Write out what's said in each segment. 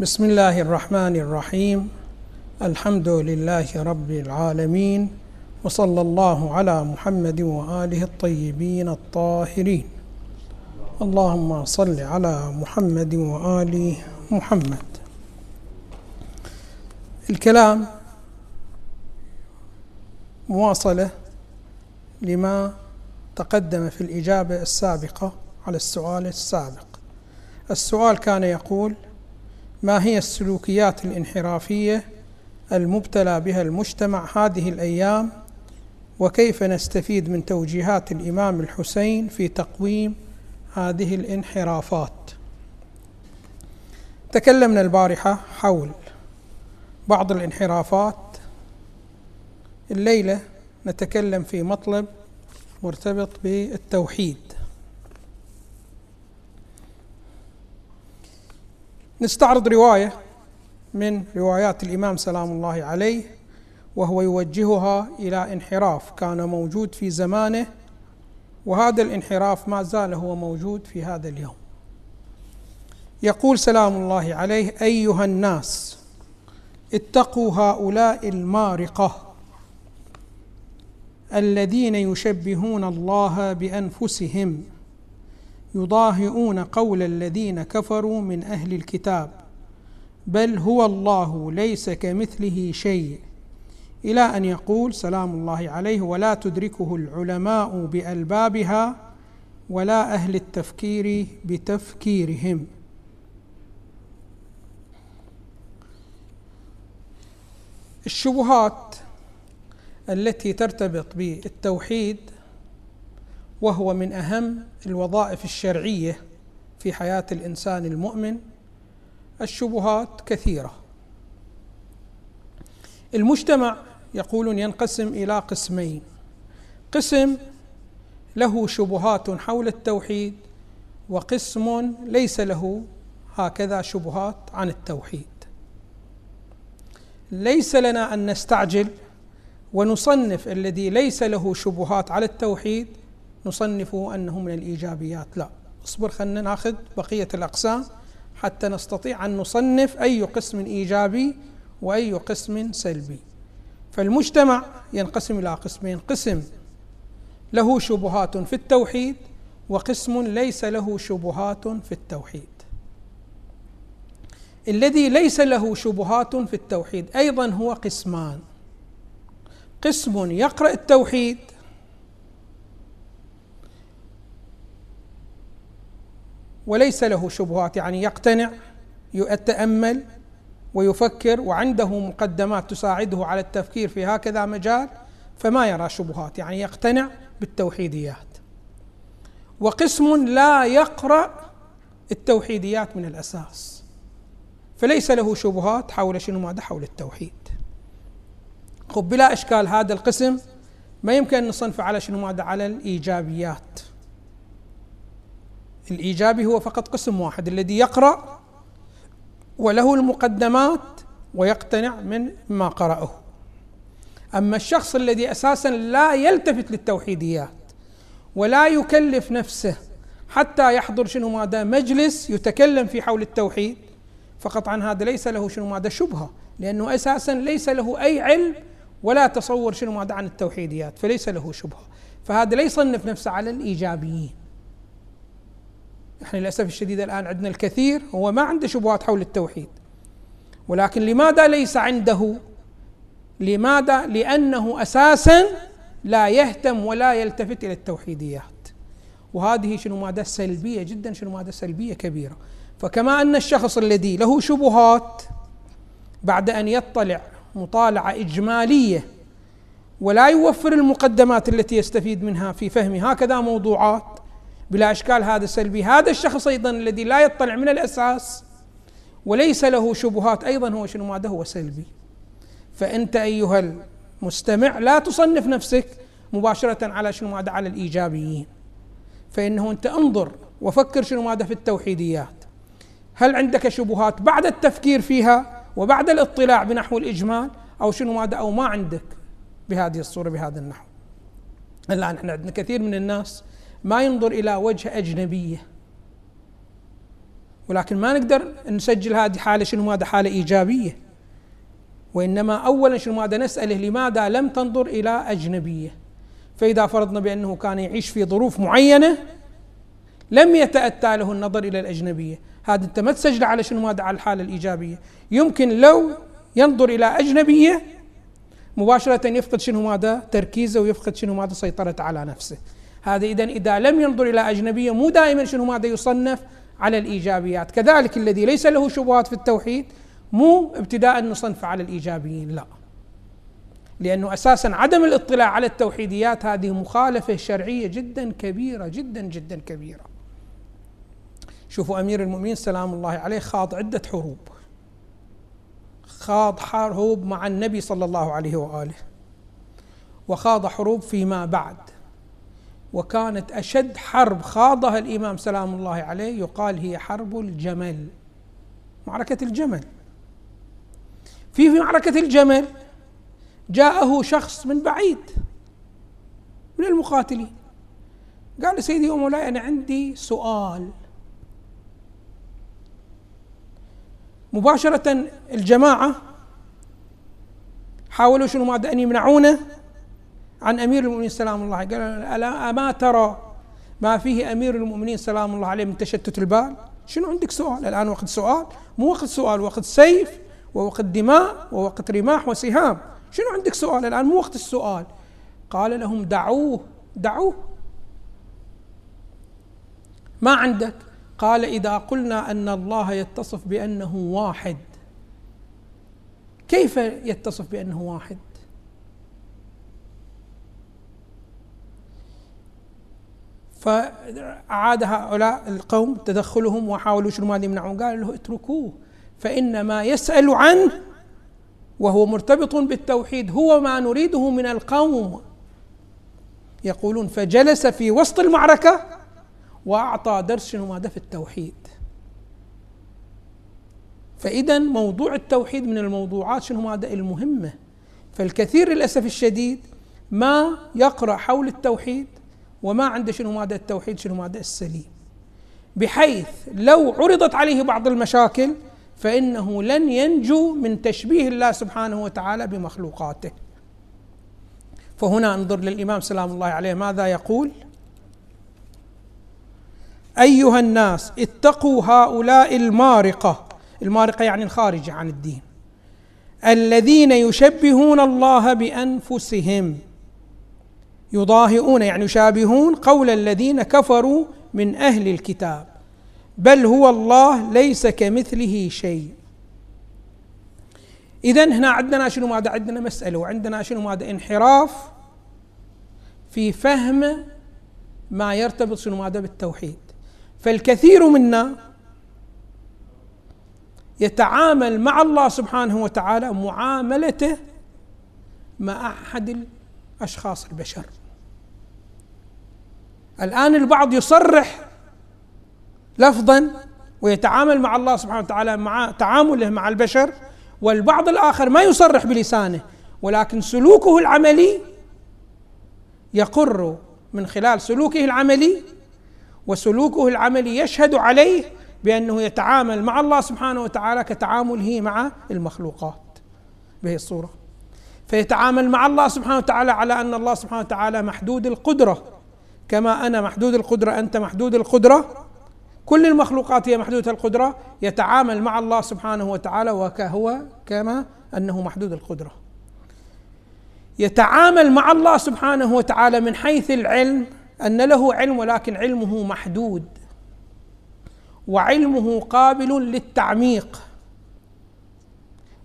بسم الله الرحمن الرحيم. الحمد لله رب العالمين وصلى الله على محمد وآله الطيبين الطاهرين. اللهم صل على محمد وآل محمد. الكلام مواصلة لما تقدم في الإجابة السابقة على السؤال السابق. السؤال كان يقول ما هي السلوكيات الانحرافية المبتلى بها المجتمع هذه الأيام؟ وكيف نستفيد من توجيهات الإمام الحسين في تقويم هذه الانحرافات؟ تكلمنا البارحة حول بعض الانحرافات. الليلة نتكلم في مطلب مرتبط بالتوحيد. نستعرض رواية من روايات الإمام سلام الله عليه وهو يوجهها إلى انحراف كان موجود في زمانه وهذا الانحراف ما زال هو موجود في هذا اليوم. يقول سلام الله عليه أيها الناس اتقوا هؤلاء المارقة الذين يشبهون الله بأنفسهم. يضاهئون قول الذين كفروا من أهل الكتاب بل هو الله ليس كمثله شيء. إلى أن يقول سلام الله عليه ولا تدركه العلماء بألبابها ولا أهل التفكير بتفكيرهم. الشبهات التي ترتبط بالتوحيد وهو من أهم الوظائف الشرعية في حياة الإنسان المؤمن الشبهات كثيرة. المجتمع يقولون ينقسم إلى قسمين. قسم له شبهات حول التوحيد وقسم ليس له هكذا شبهات عن التوحيد. ليس لنا أن نستعجل ونصنف الذي ليس له شبهات على التوحيد نصنفه أنه من الإيجابيات. لا اصبر خلينا ناخذ بقية الأقسام حتى نستطيع أن نصنف أي قسم إيجابي وأي قسم سلبي. فالمجتمع ينقسم إلى قسمين قسم له شبهات في التوحيد وقسم ليس له شبهات في التوحيد. الذي ليس له شبهات في التوحيد أيضا هو قسمان. قسم يقرأ التوحيد وليس له شبهات يعني يقتنع يتأمل ويفكر وعنده مقدمات تساعده على التفكير في هكذا مجال فما يرى شبهات يعني يقتنع بالتوحيديات. وقسم لا يقرأ التوحيديات من الأساس. فليس له شبهات حول شنو ماذا؟ حول التوحيد. خب بلا إشكال هذا القسم ما يمكن أن نصنفه على شنو ماذا؟ على الإيجابيات. الإيجابي هو فقط قسم واحد الذي يقرأ وله المقدمات ويقتنع من ما قرأه. أما الشخص الذي أساسا لا يلتفت للتوحيديات ولا يكلف نفسه حتى يحضر شنو ماذا مجلس يتكلم في حول التوحيد فقط عن هذا ليس له شنو ماذا شبهة لأنه أساسا ليس له أي علم ولا تصور شنو ماذا عن التوحيديات فليس له شبهة. فهذا لا يصنف نفسه على الإيجابيين. إحنا للأسف الشديد الآن عندنا الكثير هو ما عنده شبهات حول التوحيد. ولكن لماذا ليس عنده؟ لماذا؟ لأنه أساسا لا يهتم ولا يلتفت إلى التوحيديات. وهذه شنو ماذا سلبية جدا شنو ماذا سلبية كبيرة. فكما أن الشخص الذي له شبهات بعد أن يطلع مطالعة إجمالية ولا يوفر المقدمات التي يستفيد منها في فهم هكذا موضوعات بلا أشكال هذا سلبي. هذا الشخص أيضا الذي لا يطلع من الأساس وليس له شبهات. أيضا هو شنو؟ ماذا هو سلبي. فأنت أيها المستمع لا تصنف نفسك مباشرة على شنو؟ ماذا على الإيجابيين. فإنه أنت انظر وفكر شنو؟ ماذا في التوحيديات. هل عندك شبهات بعد التفكير فيها وبعد الاطلاع بنحو الإجمال أو شنو؟ ماذا أو ما عندك بهذه الصورة بهذا النحو؟ الآن إحنا عندنا كثير من الناس ما ينظر إلى وجه أجنبية. ولكن ما نقدر نسجل هذه حالة شنو؟ هذا حالة إيجابية. وإنما أولا شنو؟ هذا نسأله لماذا لم تنظر إلى أجنبية. فإذا فرضنا بأنه كان يعيش في ظروف معينة لم يتأتى له النظر إلى الأجنبية. هذا أنت ما تسجل على شنو؟ ماذا على الحالة الإيجابية. يمكن لو ينظر إلى أجنبية مباشرة يفقد شنو؟ ماذا تركيزه ويفقد شنو؟ ماذا سيطرته على نفسه. هذا إذا إذا لم ينظر إلى أجنبية مو دائما شنو ماذا يصنف على الإيجابيات. كذلك الذي ليس له شبهات في التوحيد مو ابتداء نصنف على الإيجابيين لا. لأنه أساسا عدم الاطلاع على التوحيديات هذه مخالفة شرعية جدا كبيرة جدا جدا كبيرة. شوفوا أمير المؤمنين سلام الله عليه خاض عدة حروب. خاض حروب مع النبي صلى الله عليه وآله. وخاض حروب فيما بعد. وكانت أشد حرب خاضها الإمام سلام الله عليه يقال هي حرب الجمل. معركة الجمل. في معركة الجمل جاءه شخص من بعيد من المقاتلين. قال سيدي ومولاي أنا عندي سؤال. مباشرة الجماعة حاولوا شنو ماذا أن يمنعونه عن أمير المؤمنين سلام الله قال ألا أما ترى ما فيه أمير المؤمنين سلام الله عليه من تشتت البال؟ شنو عندك سؤال؟ الآن وقت سؤال. مو وقت سؤال وقت سيف ووقت دماء ووقت رماح وسهام. شنو عندك سؤال؟ الآن مو وقت السؤال. قال لهم دعوه دعوه. ما عندك؟ قال إذا قلنا أن الله يتصف بأنه واحد كيف يتصف بأنه واحد؟ فأعاد هؤلاء القوم تدخلهم وحاولوا شنو ماذا يمنعون. قال له اتركوه فإن ما يسأل عنه وهو مرتبط بالتوحيد هو ما نريده من القوم. يقولون فجلس في وسط المعركة وأعطى درس شنو ماذا في التوحيد. فإذا موضوع التوحيد من الموضوعات شنو ماذا المهمة. فالكثير للأسف الشديد ما يقرأ حول التوحيد وما عنده شنو ماذا التوحيد شنو ماذا السليم. بحيث لو عرضت عليه بعض المشاكل فإنه لن ينجو من تشبيه الله سبحانه وتعالى بمخلوقاته. فهنا انظر للإمام سلام الله عليه ماذا يقول؟ أيها الناس اتقوا هؤلاء المارقة. المارقة يعني الخارجه عن الدين. الذين يشبهون الله بأنفسهم. يضاهئون يعني يشابهون قول الذين كفروا من أهل الكتاب. بل هو الله ليس كمثله شيء. اذا هنا عندنا شنو؟ ماذا عندنا مسألة. وعندنا شنو؟ ماذا انحراف في فهم ما يرتبط شنو؟ ماذا بالتوحيد. فالكثير منا يتعامل مع الله سبحانه وتعالى معاملته مع أحد الأشخاص البشر. الآن البعض يصرح لفظا ويتعامل مع الله سبحانه وتعالى مع تعامله مع البشر والبعض الآخر ما يصرح بلسانه ولكن سلوكه العملي يقر من خلال سلوكه العملي وسلوكه العملي يشهد عليه بأنه يتعامل مع الله سبحانه وتعالى كتعامله مع المخلوقات. بهي الصورة. فيتعامل مع الله سبحانه وتعالى على أن الله سبحانه وتعالى محدود القدرة. كما أنا محدود القدرة أنت محدود القدرة. كل المخلوقات هي محدودة القدرة يتعامل مع الله سبحانه وتعالى وكهو كما أنه محدود القدرة. يتعامل مع الله سبحانه وتعالى من حيث العلم أن له علم ولكن علمه محدود. وعلمه قابل للتعميق.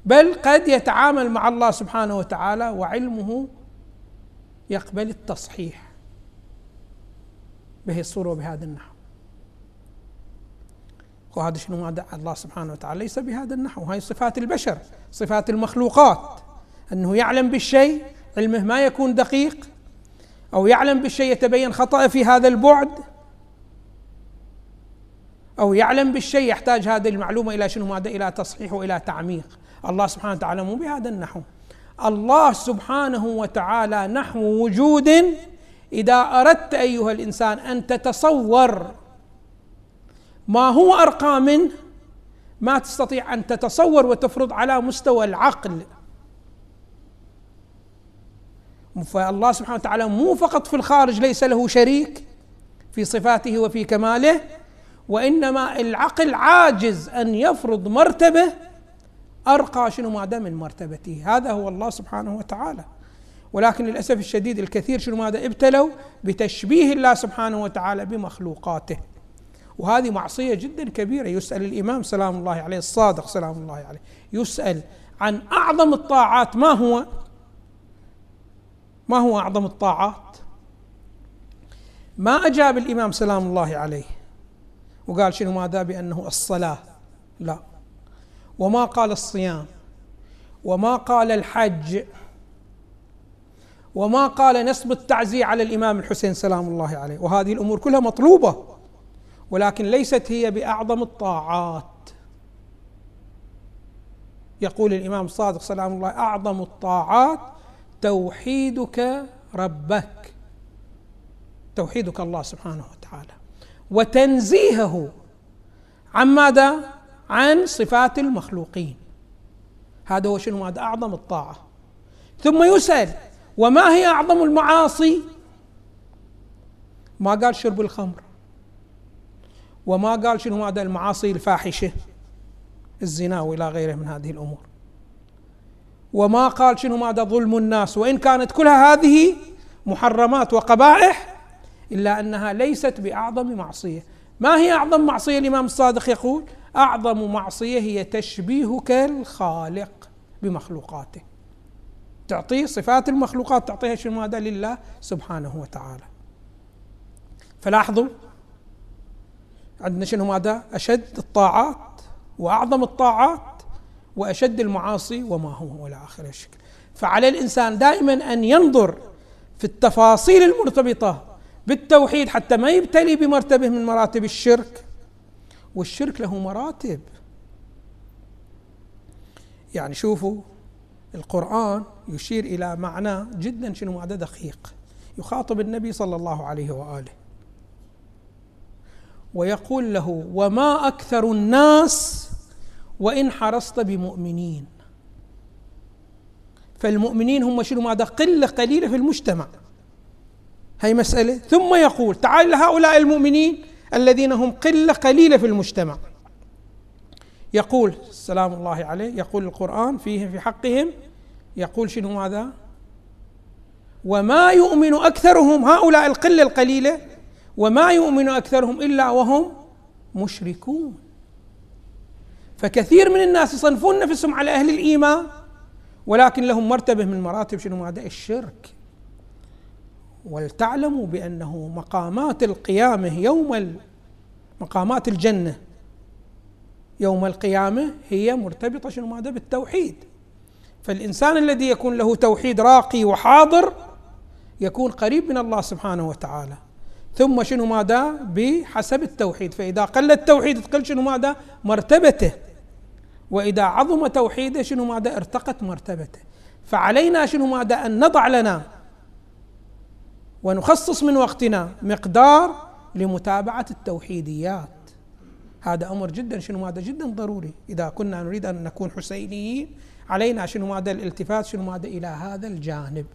بل قد يتعامل مع الله سبحانه وتعالى وعلمه يقبل التصحيح. بهي الصورة وبهذا النحو. وهذا شنو؟ هذا الله سبحانه وتعالى ليس بهذا النحو. هاي صفات البشر صفات المخلوقات. أنه يعلم بالشيء علمه ما يكون دقيق أو يعلم بالشيء يتبين خطأ في هذا البعد أو يعلم بالشيء يحتاج هذه المعلومة إلى شنو؟ ماذا إلى تصحيح وإلى تعميق. الله سبحانه وتعالى مو بهذا النحو. الله سبحانه وتعالى نحو وجود إذا أردت أيها الإنسان أن تتصور ما هو ارقى منه ما تستطيع أن تتصور وتفرض على مستوى العقل. فالله سبحانه وتعالى مو فقط في الخارج ليس له شريك في صفاته وفي كماله وإنما العقل عاجز أن يفرض مرتبة أرقى شنو ماذا من مرتبته هذا هو الله سبحانه وتعالى. ولكن للأسف الشديد الكثير شنو ماذا؟ ابتلوا بتشبيه الله سبحانه وتعالى بمخلوقاته. وهذه معصية جدا كبيرة. يسأل الإمام سلام الله عليه الصادق سلام الله عليه يسأل عن أعظم الطاعات. ما هو؟ ما هو أعظم الطاعات؟ ما أجاب الإمام سلام الله عليه؟ وقال شنو ماذا؟ بأنه الصلاة. لا. وما قال الصيام. وما قال الحج. وما قال نسب التعزية على الإمام الحسين سلام الله عليه. وهذه الأمور كلها مطلوبة ولكن ليست هي بأعظم الطاعات. يقول الإمام الصادق سلام الله أعظم الطاعات توحيدك ربك. توحيدك الله سبحانه وتعالى. وتنزيهه عن ماذا؟ عن صفات المخلوقين. هذا هو شنو؟ هذا أعظم الطاعة. ثم يسأل وما هي أعظم المعاصي؟ ما قال شرب الخمر. وما قال شنو هذا المعاصي الفاحشة؟ الزنا وإلى غيره من هذه الأمور. وما قال شنو ماذا ظلم الناس؟ وإن كانت كلها هذه محرمات وقبائح إلا أنها ليست بأعظم معصية. ما هي أعظم معصية؟ الإمام الصادق يقول أعظم معصية هي تشبيهك الخالق بمخلوقاته. تعطيه صفات المخلوقات تعطيها شنو؟ هذا لله سبحانه وتعالى. فلاحظوا عندنا شنو ماذا؟ أشد الطاعات وأعظم الطاعات وأشد المعاصي وما هو ولا آخر الشكل. فعلى الإنسان دائما أن ينظر في التفاصيل المرتبطة بالتوحيد حتى ما يبتلي بمرتبة من مراتب الشرك. والشرك له مراتب. يعني شوفوا القرآن يشير إلى معنى جدا شنو؟ معنى دقيق. يخاطب النبي صلى الله عليه وآله. ويقول له وما أكثر الناس وإن حرصت بمؤمنين. فالمؤمنين هم شنو؟ ماذا قلة قليلة في المجتمع. هي مسألة. ثم يقول تعال لهؤلاء المؤمنين الذين هم قلة قليلة في المجتمع. يقول سلام الله عليه يقول القرآن فيه في حقهم. يقول شنو ماذا وما يؤمن أكثرهم هؤلاء القلة القليلة وما يؤمن أكثرهم إلا وهم مشركون. فكثير من الناس يصنفون نفسهم على أهل الإيمان ولكن لهم مرتبة من مراتب شنو ماذا الشرك. ولتعلموا بأنه مقامات القيامة يوم مقامات الجنة يوم القيامة هي مرتبطة شنو ماذا؟ بالتوحيد. فالإنسان الذي يكون له توحيد راقي وحاضر يكون قريب من الله سبحانه وتعالى. ثم شنو ماذا؟ بحسب التوحيد. فإذا قل التوحيد تقل شنو ماذا؟ مرتبته. وإذا عظم توحيده شنو ماذا؟ ارتقت مرتبته. فعلينا شنو ماذا؟ أن نضع لنا ونخصص من وقتنا مقدار لمتابعة التوحيديات. هذا أمر جدا شنو هذا؟ جدا ضروري. إذا كنا نريد أن نكون حسينيين علينا شنو هذا الالتفات شنو هذا إلى هذا الجانب.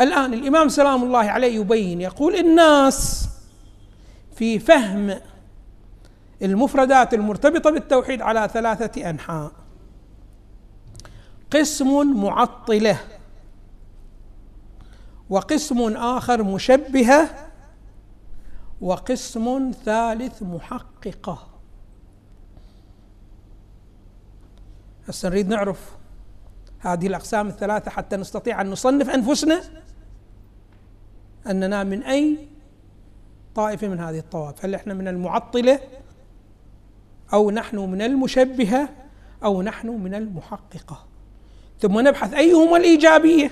الآن الإمام سلام الله عليه يبين يقول الناس في فهم المفردات المرتبطة بالتوحيد على ثلاثة أنحاء. قسم معطلة وقسم آخر مشبهة وقسم ثالث محققة. هسه نريد نعرف هذه الأقسام الثلاثة حتى نستطيع أن نصنف أنفسنا أننا من أي طائفة من هذه الطوائف. هل إحنا من المعطلة أو نحن من المشبهة أو نحن من المحققة؟ ثم نبحث أيهما الإيجابية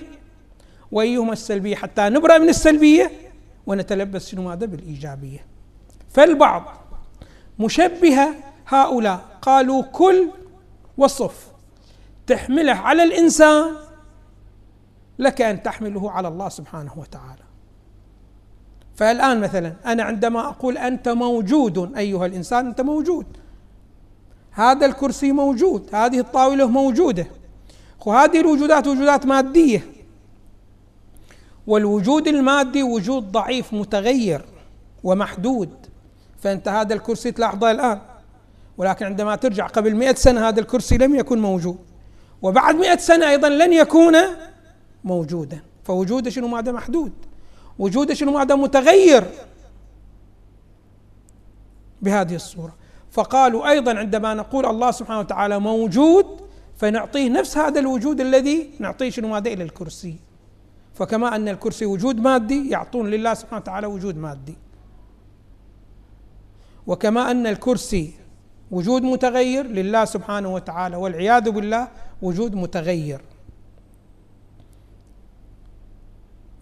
وأيهما السلبية حتى نبرأ من السلبية ونتلبس شنو ماذا؟ بالإيجابية. فالبعض مشبهة هؤلاء قالوا كل وصف تحمله على الإنسان لك أن تحمله على الله سبحانه وتعالى. فالآن مثلا أنا عندما أقول أنت موجود أيها الإنسان أنت موجود. هذا الكرسي موجود هذه الطاولة موجودة. وهذه الوجودات وجودات مادية. والوجود المادي وجود ضعيف متغير ومحدود. فأنت هذا الكرسي تلاحظه الآن. ولكن عندما ترجع قبل مئة سنة هذا الكرسي لم يكن موجود. وبعد مئة سنة أيضا لن يكون موجودا. فوجوده شنو؟ ماذا محدود. وجوده شنو؟ ماذا متغير بهذه الصورة. فقالوا أيضا عندما نقول الله سبحانه وتعالى موجود فنعطيه نفس هذا الوجود الذي نعطيه شنو؟ ماذا إلى الكرسي. فكما أن الكرسي وجود مادي يعطون لله سبحانه وتعالى وجود مادي. وكما أن الكرسي وجود متغير لله سبحانه وتعالى والعياذ بالله وجود متغير.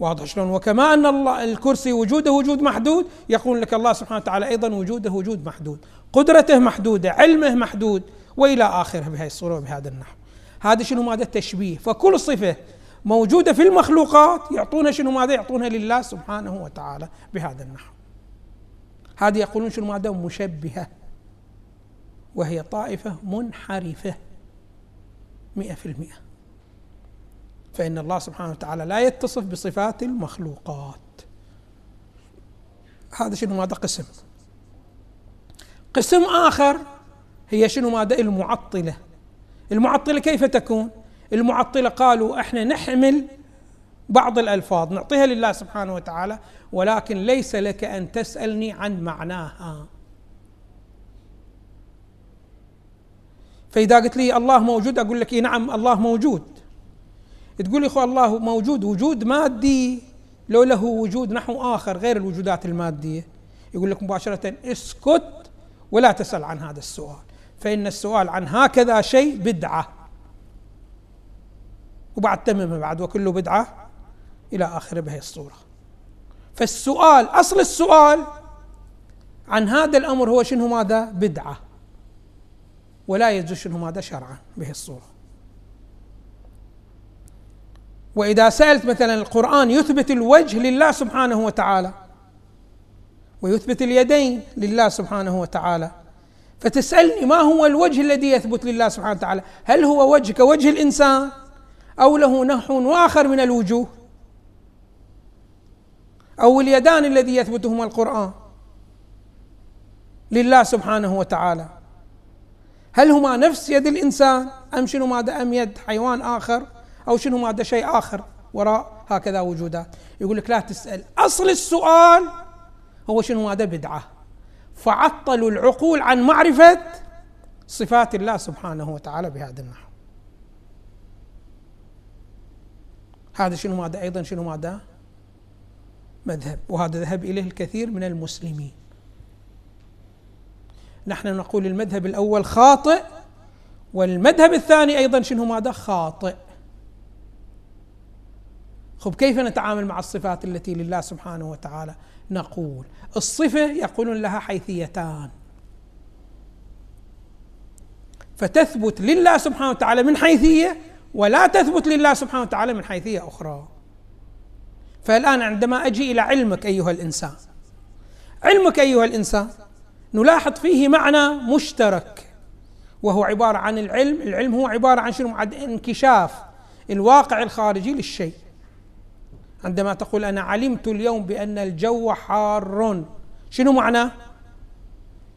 واضح شلون؟ وكما أن الله الكرسي وجوده وجود محدود يقول لك الله سبحانه وتعالى أيضا وجوده وجود محدود. قدرته محدودة علمه محدود وإلى آخره بهذه الصورة وبهذا النحو. هذا شنو؟ ماذا؟ التشبيه فكل صفة موجودة في المخلوقات يعطونها شنو؟ ماذا؟ يعطونها لله سبحانه وتعالى بهذا النحو. هذه يقولون شنو؟ ماذا؟ مشبهة. وهي طائفة منحرفة مئة في المئة. فإن الله سبحانه وتعالى لا يتصف بصفات المخلوقات. هذا شنو ماذا قسم. قسم آخر هي شنو ماذا المعطلة. المعطلة كيف تكون؟ المعطلة قالوا إحنا نحمل بعض الألفاظ نعطيها لله سبحانه وتعالى ولكن ليس لك أن تسألني عن معناها. فإذا قلت لي الله موجود أقول لك إيه نعم الله موجود. تقول لي أخو الله موجود وجود مادي. لو له وجود نحو آخر غير الوجودات المادية. يقول لك مباشرة اسكت ولا تسأل عن هذا السؤال. فإن السؤال عن هكذا شيء بدعة. وبعد تمم بعد وكله بدعة إلى آخره بهي الصورة. فالسؤال أصل السؤال عن هذا الأمر هو شنو ماذا؟ بدعة. ولا يجوز شنو هذا شرعا به الصورة. وإذا سألت مثلا القرآن يثبت الوجه لله سبحانه وتعالى ويثبت اليدين لله سبحانه وتعالى فتسألني ما هو الوجه الذي يثبت لله سبحانه وتعالى؟ هل هو وجه كوجه الإنسان أو له نحو آخر من الوجوه؟ أو اليدان الذي يثبتهما القرآن لله سبحانه وتعالى؟ هل هما نفس يد الإنسان أم شنو ماذا أم يد حيوان آخر أو شنو ماذا شيء آخر وراء هكذا وجودات؟ يقول لك لا تسأل. أصل السؤال هو شنو ماذا بدعة. فعطلوا العقول عن معرفة صفات الله سبحانه وتعالى بهذا النحو. هذا شنو ماذا أيضا شنو ماذا مذهب. وهذا ذهب إليه الكثير من المسلمين. نحن نقول المذهب الأول خاطئ والمذهب الثاني أيضا شنو ماذا؟ خاطئ. خب كيف نتعامل مع الصفات التي لله سبحانه وتعالى نقول؟ الصفة يقولون لها حيثيتان. فتثبت لله سبحانه وتعالى من حيثية ولا تثبت لله سبحانه وتعالى من حيثية أخرى. فالآن عندما أجي إلى علمك أيها الإنسان علمك أيها الإنسان نلاحظ فيه معنى مشترك وهو عبارة عن العلم. العلم هو عبارة عن شنو؟ عن انكشاف الواقع الخارجي للشيء. عندما تقول أنا علمت اليوم بأن الجو حار شنو معناه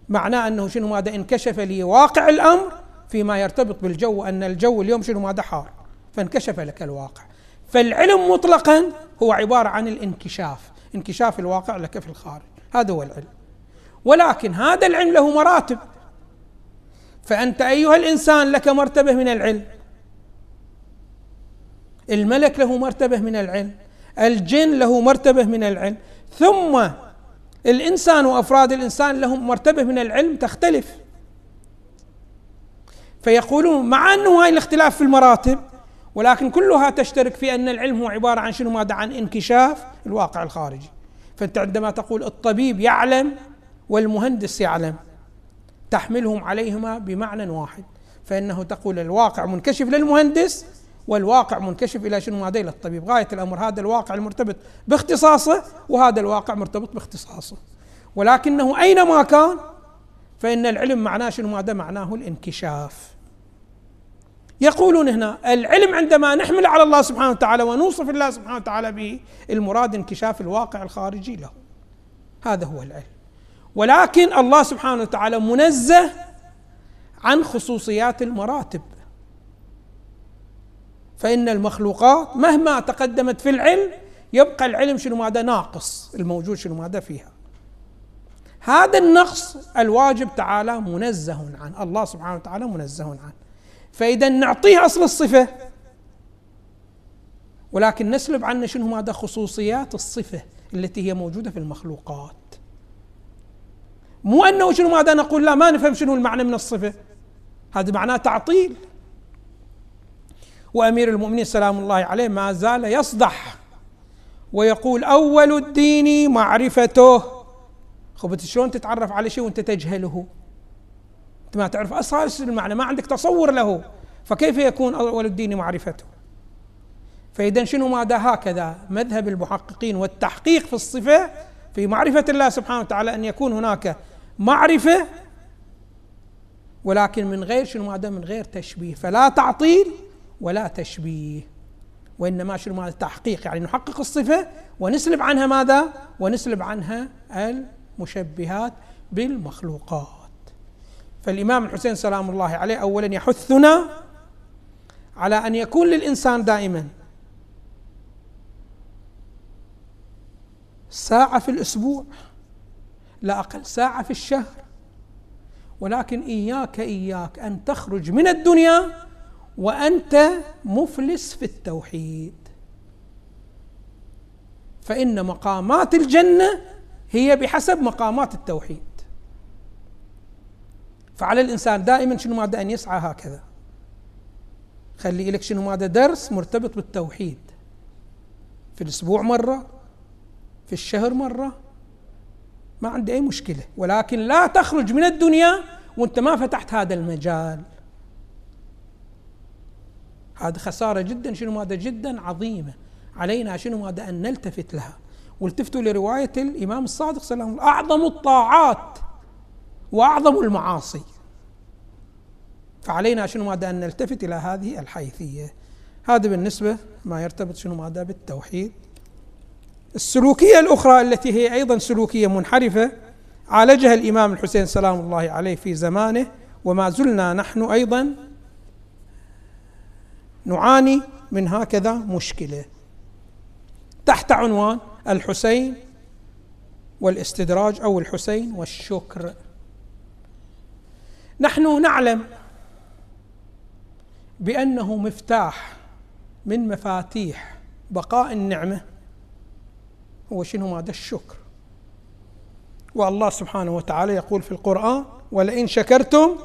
معناه أنه شنو ماذا؟ انكشف لي واقع الأمر فيما يرتبط بالجو أن الجو اليوم شنو ماذا؟ حار. فانكشف لك الواقع. فالعلم مطلقا هو عبارة عن الانكشاف انكشاف الواقع لك في الخارج. هذا هو العلم. ولكن هذا العلم له مراتب. فأنت أيها الإنسان لك مرتبة من العلم. الملك له مرتبة من العلم. الجن له مرتبة من العلم. ثم الإنسان وأفراد الإنسان لهم مرتبة من العلم تختلف. فيقولون مع أنه هاي الاختلاف في المراتب ولكن كلها تشترك في أن العلم هو عبارة عن شنو؟ ماذا عن انكشاف الواقع الخارجي. فأنت عندما تقول الطبيب يعلم والمهندس يعلم. تحملهم عليهما بمعنى واحد فإنه تقول الواقع منكشف للمهندس والواقع منكشف إلى شنو؟ ماذا إلى الطبيب. غاية الأمر هذا الواقع المرتبط باختصاصه وهذا الواقع مرتبط باختصاصه. ولكنه أينما كان فإن العلم معناه شنو؟ ماذا معناه الانكشاف. يقولون هنا العلم عندما نحمل على الله سبحانه وتعالى ونوصف الله سبحانه وتعالى به المراد انكشاف الواقع الخارجي له. هذا هو العلم. ولكن الله سبحانه وتعالى منزه عن خصوصيات المراتب. فإن المخلوقات مهما تقدمت في العلم يبقى العلم شنو ماذا؟ ناقص الموجود شنو ماذا فيها. هذا النقص الواجب تعالى منزه عنه الله سبحانه وتعالى منزه عنه فإذا نعطيه أصل الصفة ولكن نسلب عنه شنو ماذا؟ خصوصيات الصفة التي هي موجودة في المخلوقات. مو أنه شنو ماذا نقول لا ما نفهم شنو المعنى من الصفة. هذا معناه تعطيل. وأمير المؤمنين سلام الله عليه ما زال يصدح ويقول أول الدين معرفته. خب شلون تتعرف على شيء وانت تجهله؟ انت ما تعرف اصل المعنى ما عندك تصور له. فكيف يكون أول الدين معرفته؟ فإذا شنو ماذا؟ هكذا مذهب المحققين والتحقيق في الصفة في معرفة الله سبحانه وتعالى أن يكون هناك معرفة ولكن من غير شنو؟ ماذا من غير تشبيه. فلا تعطيل ولا تشبيه وإنما شنو؟ ماذا تحقيق. يعني نحقق الصفة ونسلب عنها ماذا؟ ونسلب عنها المشبهات بالمخلوقات. فالإمام الحسين سلام الله عليه اولا يحثنا على أن يكون للإنسان دائما ساعة في الأسبوع لا أقل ساعة في الشهر. ولكن إياك إياك أن تخرج من الدنيا وأنت مفلس في التوحيد. فإن مقامات الجنة هي بحسب مقامات التوحيد. فعلى الإنسان دائما شنو ماذا أن يسعى هكذا؟ خلي لك شنو ماذا درس مرتبط بالتوحيد. في الأسبوع مرة في الشهر مرة. ما عندي أي مشكلة. ولكن لا تخرج من الدنيا وانت ما فتحت هذا المجال. هذه خسارة جدا شنو ماذا؟ جدا عظيمة. علينا شنو ماذا؟ أن نلتفت لها. والتفتوا لرواية الإمام الصادق صلى الله عليه وسلم أعظم الطاعات وأعظم المعاصي. فعلينا شنو ماذا؟ أن نلتفت إلى هذه الحيثية. هذا بالنسبة ما يرتبط شنو ماذا؟ بالتوحيد. السلوكية الأخرى التي هي أيضا سلوكية منحرفة عالجها الإمام الحسين سلام الله عليه في زمانه وما زلنا نحن أيضا نعاني من هكذا مشكلة. تحت عنوان الحسين والاستدراج أو الحسين والشكر. نحن نعلم بأنه مفتاح من مفاتيح بقاء النعمة. هو شنو ماذا الشكر. والله سبحانه وتعالى يقول في القرآن ولئن شكرتم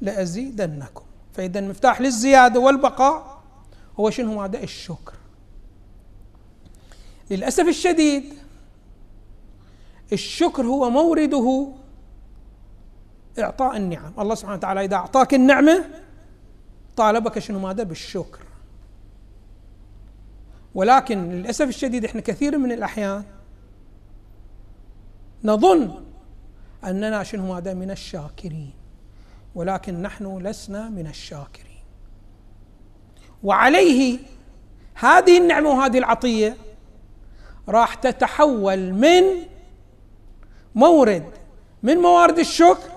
لأزيدنكم. فإذا المفتاح للزيادة والبقاء هو شنو هذا الشكر. للأسف الشديد الشكر هو مورده إعطاء النعم. الله سبحانه وتعالى إذا أعطاك النعمة طالبك شنو ماذا بالشكر. ولكن للأسف الشديد إحنا كثير من الأحيان نظن أننا شنو ماذا من الشاكرين ولكن نحن لسنا من الشاكرين. وعليه هذه النعمة وهذه العطية راح تتحول من مورد من موارد الشكر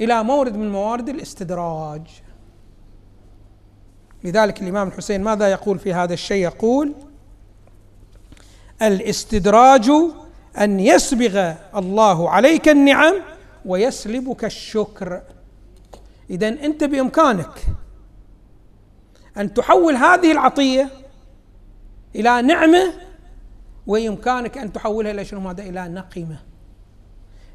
إلى مورد من موارد الاستدراج. لذلك الإمام الحسين ماذا يقول في هذا الشيء؟ يقول الاستدراج أن يسبغ الله عليك النعم ويسلبك الشكر. اذا أنت بإمكانك أن تحول هذه العطية إلى نعمة ويمكنك أن تحولها إلى شنو ماذا؟ إلى نقمة.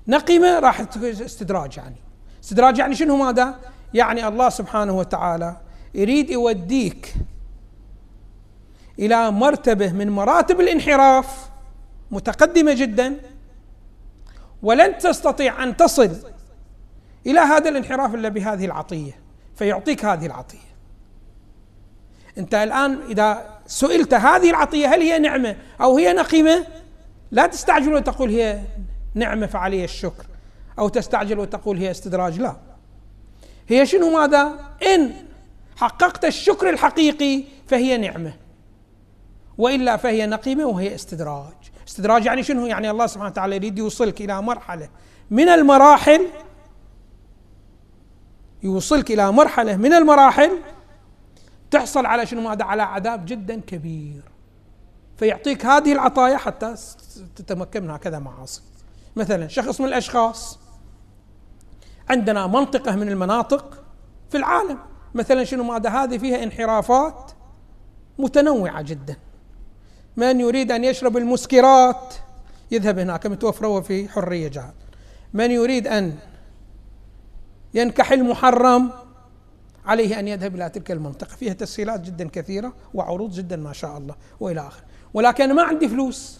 نقمة راح استدراج يعني. استدراج يعني شنو ماذا؟ يعني الله سبحانه وتعالى يريد يوديك إلى مرتبة من مراتب الانحراف متقدمة جدا. ولن تستطيع أن تصل إلى هذا الانحراف إلا بهذه العطية فيعطيك هذه العطية. أنت الآن إذا سئلت هذه العطية هل هي نعمة أو هي نقيمة؟ لا تستعجل وتقول هي نعمة فعلي الشكر أو تستعجل وتقول هي استدراج. لا. هي شنو؟ ماذا؟ إن حققت الشكر الحقيقي فهي نعمة. وإلا فهي نقيمة وهي استدراج. استدراج يعني شنو؟ يعني الله سبحانه وتعالى يريد يوصلك إلى مرحلة. من المراحل؟ يوصلك إلى مرحلة من المراحل تحصل على شنو؟ ماذا على عذاب جدا كبير. فيعطيك هذه العطايا حتى تتمكن من هكذا معاصي. مثلا شخص من الأشخاص عندنا منطقة من المناطق في العالم. مثلا شنو؟ ماذا؟ هذه فيها انحرافات متنوعة جدا. من يريد أن يشرب المسكرات؟ يذهب هناك متوفره في حرية جهاد. من يريد أن ينكح المحرم؟ عليه أن يذهب إلى تلك المنطقة. فيها تسهيلات جدا كثيرة وعروض جدا ما شاء الله وإلى آخره. ولكن ما عندي فلوس.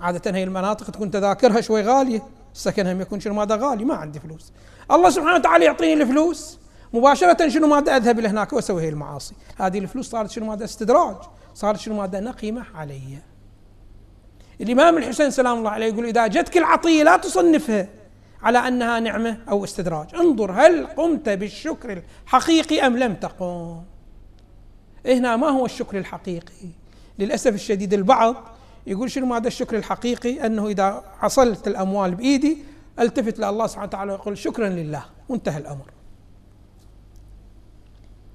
عادة هي المناطق تكون تذاكرها شوي غالية السكن هم يكون شنو ماذا غالي ما عندي فلوس. الله سبحانه وتعالى يعطيني الفلوس. مباشرة شنو ماذا أذهب إلى هناك وأسوي هي المعاصي. هذه الفلوس صارت شنو ماذا؟ استدراج. صارت شنو ماذا؟ نقمة علي. الإمام الحسين سلام الله عليه يقول إذا جتك العطية لا تصنفها على أنها نعمة أو استدراج. انظر هل قمت بالشكر الحقيقي أم لم تقم. هنا ما هو الشكر الحقيقي؟ للأسف الشديد البعض يقول شنو هذا الشكر الحقيقي؟ أنه إذا حصلت الأموال بإيدي ألتفت لله سبحانه وتعالى ويقول شكرا لله. وانتهى الأمر.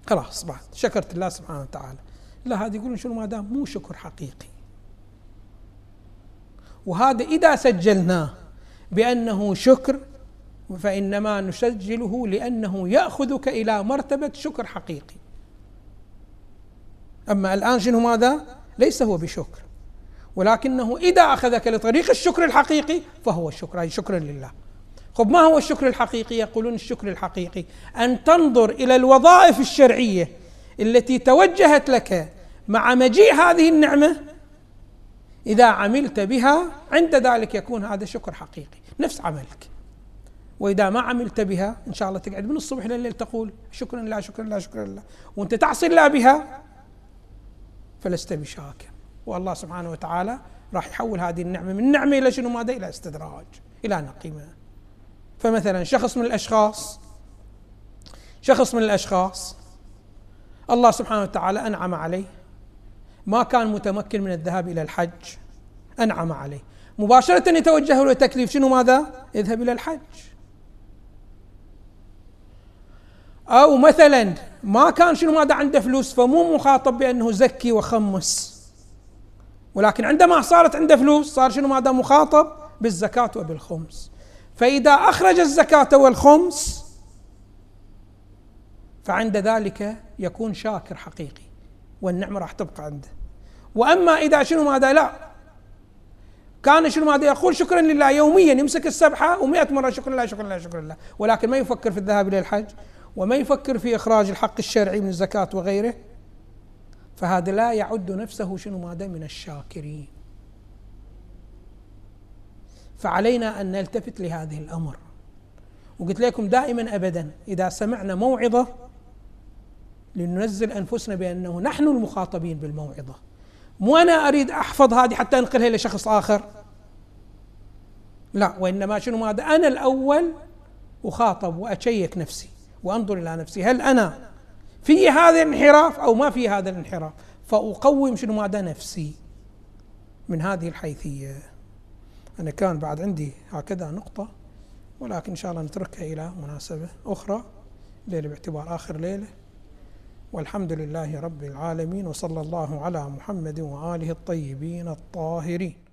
خلاص بعد. شكرت الله سبحانه وتعالى. لا هذا يقولون شنو؟ ما دام مو شكر حقيقي. وهذا إذا سجلناه بأنه شكر فإنما نسجله لأنه يأخذك إلى مرتبة شكر حقيقي. أما الآن شنو ماذا؟ ليس هو بشكر. ولكنه إذا أخذك لطريق الشكر الحقيقي فهو الشكر أي شكرا لله. خب ما هو الشكر الحقيقي؟ يقولون الشكر الحقيقي أن تنظر إلى الوظائف الشرعية التي توجهت لك مع مجيء هذه النعمة إذا عملت بها عند ذلك يكون هذا شكر حقيقي نفس عملك. وإذا ما عملت بها إن شاء الله تقعد من الصبح لليل تقول شكرا لله شكرا لله شكرا لله وأنت تعصي الله بها فلست بشاكر. والله سبحانه وتعالى راح يحول هذه النعمة من نعمة إلى شنو؟ ماذا؟ إلى استدراج إلى نقيمة. فمثلا شخص من الأشخاص شخص من الأشخاص الله سبحانه وتعالى أنعم عليه. ما كان متمكن من الذهاب إلى الحج. أنعم عليه. مباشرة يتوجه له تكليف. شنو ماذا؟ اذهب إلى الحج. أو مثلا ما كان شنو ماذا عنده فلوس فمو مخاطب بأنه زكي وخمس. ولكن عندما صارت عنده فلوس صار شنو ماذا؟ مخاطب بالزكاة وبالخمس. فإذا أخرج الزكاة والخمس فعند ذلك يكون شاكر حقيقي والنعمة راح تبقى عنده. وأما إذا شنو ماذا لا؟ كان شنو ماذا يقول؟ شكرا لله. يوميا يمسك السبحة ومئة مرة شكرا لله شكرا لله شكرا لله. ولكن ما يفكر في الذهاب إلى الحج وما يفكر في إخراج الحق الشرعي من الزكاة وغيره فهذا لا يعد نفسه شنو ماذا من الشاكرين. فعلينا أن نلتفت لهذه الأمر. وقلت لكم دائما ابدا إذا سمعنا موعظة لننزل أنفسنا بأنه نحن المخاطبين بالموعظة. مو أنا أريد أحفظ هذه حتى أنقلها إلى شخص آخر. لا وإنما شنو ماذا؟ أنا الأول أخاطب وأشيك نفسي وأنظر إلى نفسي. هل أنا في هذا الانحراف أو ما في هذا الانحراف؟ فأقوم شنو ماذا؟ نفسي من هذه الحيثية. أنا كان بعد عندي هكذا نقطة ولكن إن شاء الله نتركها إلى مناسبة أخرى ليلة باعتبار آخر ليلة. والحمد لله رب العالمين وصلى الله على محمد وآله الطيبين الطاهرين.